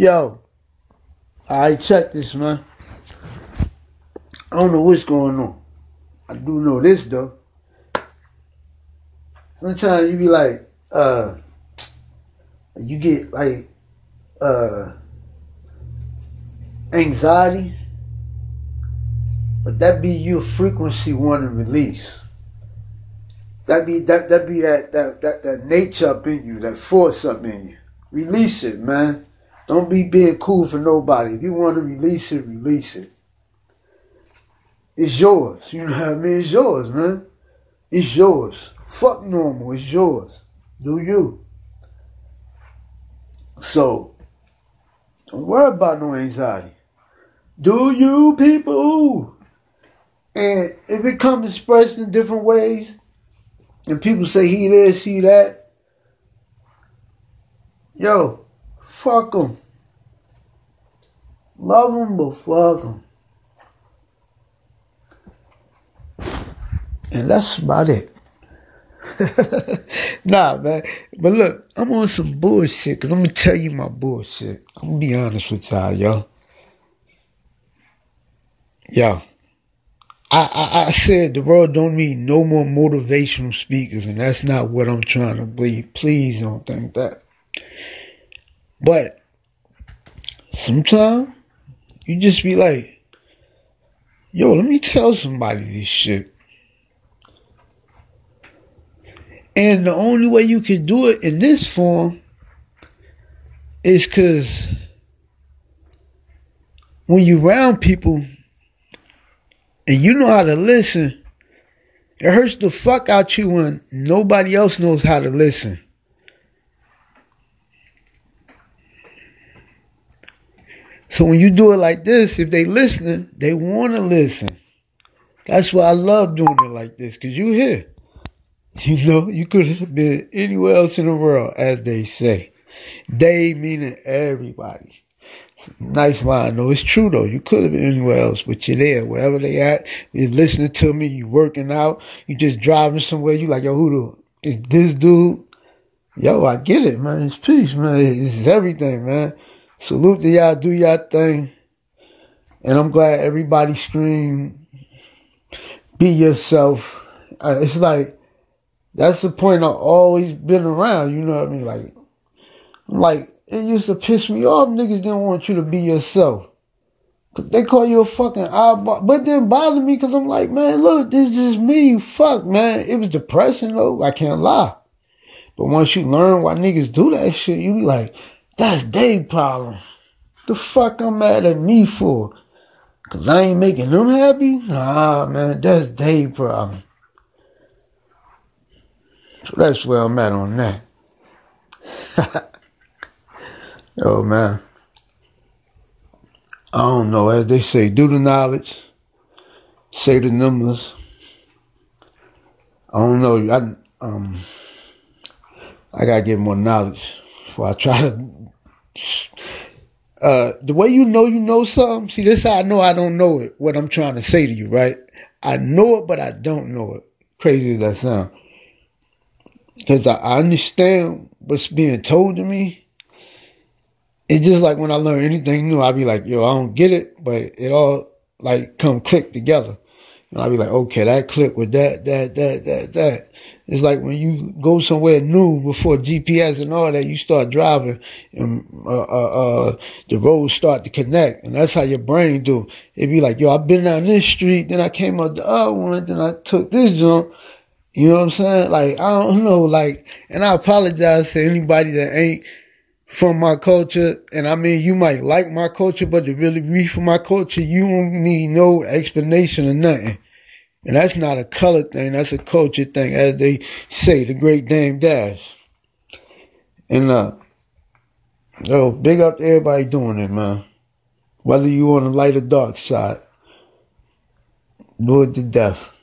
Yo, I check this, man. I don't know what's going on. I do know this though. Sometimes you be like, uh, you get like, uh, anxiety, but that be your frequency to release. That be that that be that that that that nature up in you, that force up in you. Release it, man. Don't be being cool for nobody. If you want to release it, release it. It's yours. You know what I mean? It's yours, man. It's yours. Fuck normal. It's yours. Do you. So, don't worry about no anxiety. Do you, people? And if it comes expressed in different ways, and people say he this, he that, yo, Fuck them. Love them, but fuck them. And that's about it. nah, man. But look, I'm on some bullshit because I'm going to tell you my bullshit. I'm going to be honest with y'all, yo. Yo. I, I, I said the world don't need no more motivational speakers, and that's not what I'm trying to believe. Please don't think that. But sometimes you just be like, yo, let me tell somebody this shit. And the only way you can do it in this form is because when you around people and you know how to listen, it hurts the fuck out you when nobody else knows how to listen. So when you do it like this, if they listening, they want to listen. That's why I love doing it like this, because you here. You know, you could have been anywhere else in the world, as they say. They meaning everybody. Nice line, though. It's true, though. You could have been anywhere else, but you're there. Wherever they at, you're listening to me, you working out, you just driving somewhere, you like, yo, who the, is this dude? Yo, I get it, man. It's peace, man. It's everything, man. Salute to y'all, do y'all thing. And I'm glad everybody scream, be yourself. It's like, that's the point I've always been around, you know what I mean? Like, I'm like, it used to piss me off. Niggas didn't want you to be yourself. They call you a fucking eyeball. But didn't bother me because I'm like, man, look, this is just me. Fuck, man. It was depressing though. I can't lie. But once you learn why niggas do that shit, you be like, that's their problem. The fuck I'm mad at me for? Cause I ain't making them happy? Nah, man, that's their problem. So that's where I'm at on that. oh man. I don't know. As they say, do the knowledge, say the numbers. I don't know. I um I gotta get more knowledge before I try to uh, the way you know you know something, see, this how I know I don't know it, what I'm trying to say to you, right? I know it, but I don't know it. Crazy as that sound. Because I, I understand what's being told to me. It's just like when I learn anything new, I'll be like, yo, I don't get it, but it all like come click together. And I'll be like, okay, that click with that, that, that, that, that. It's like when you go somewhere new before GPS and all that, you start driving and uh, uh, uh, the roads start to connect. And that's how your brain do. It be like, yo, I've been down this street, then I came up the other one, then I took this jump. You know what I'm saying? Like, I don't know, like, and I apologize to anybody that ain't from my culture. And I mean, you might like my culture, but to really be from my culture, you don't need no explanation or nothing. And that's not a color thing, that's a culture thing, as they say, the great Dame Dash. And uh yo, big up to everybody doing it, man. Whether you on the light or dark side. Do it to death.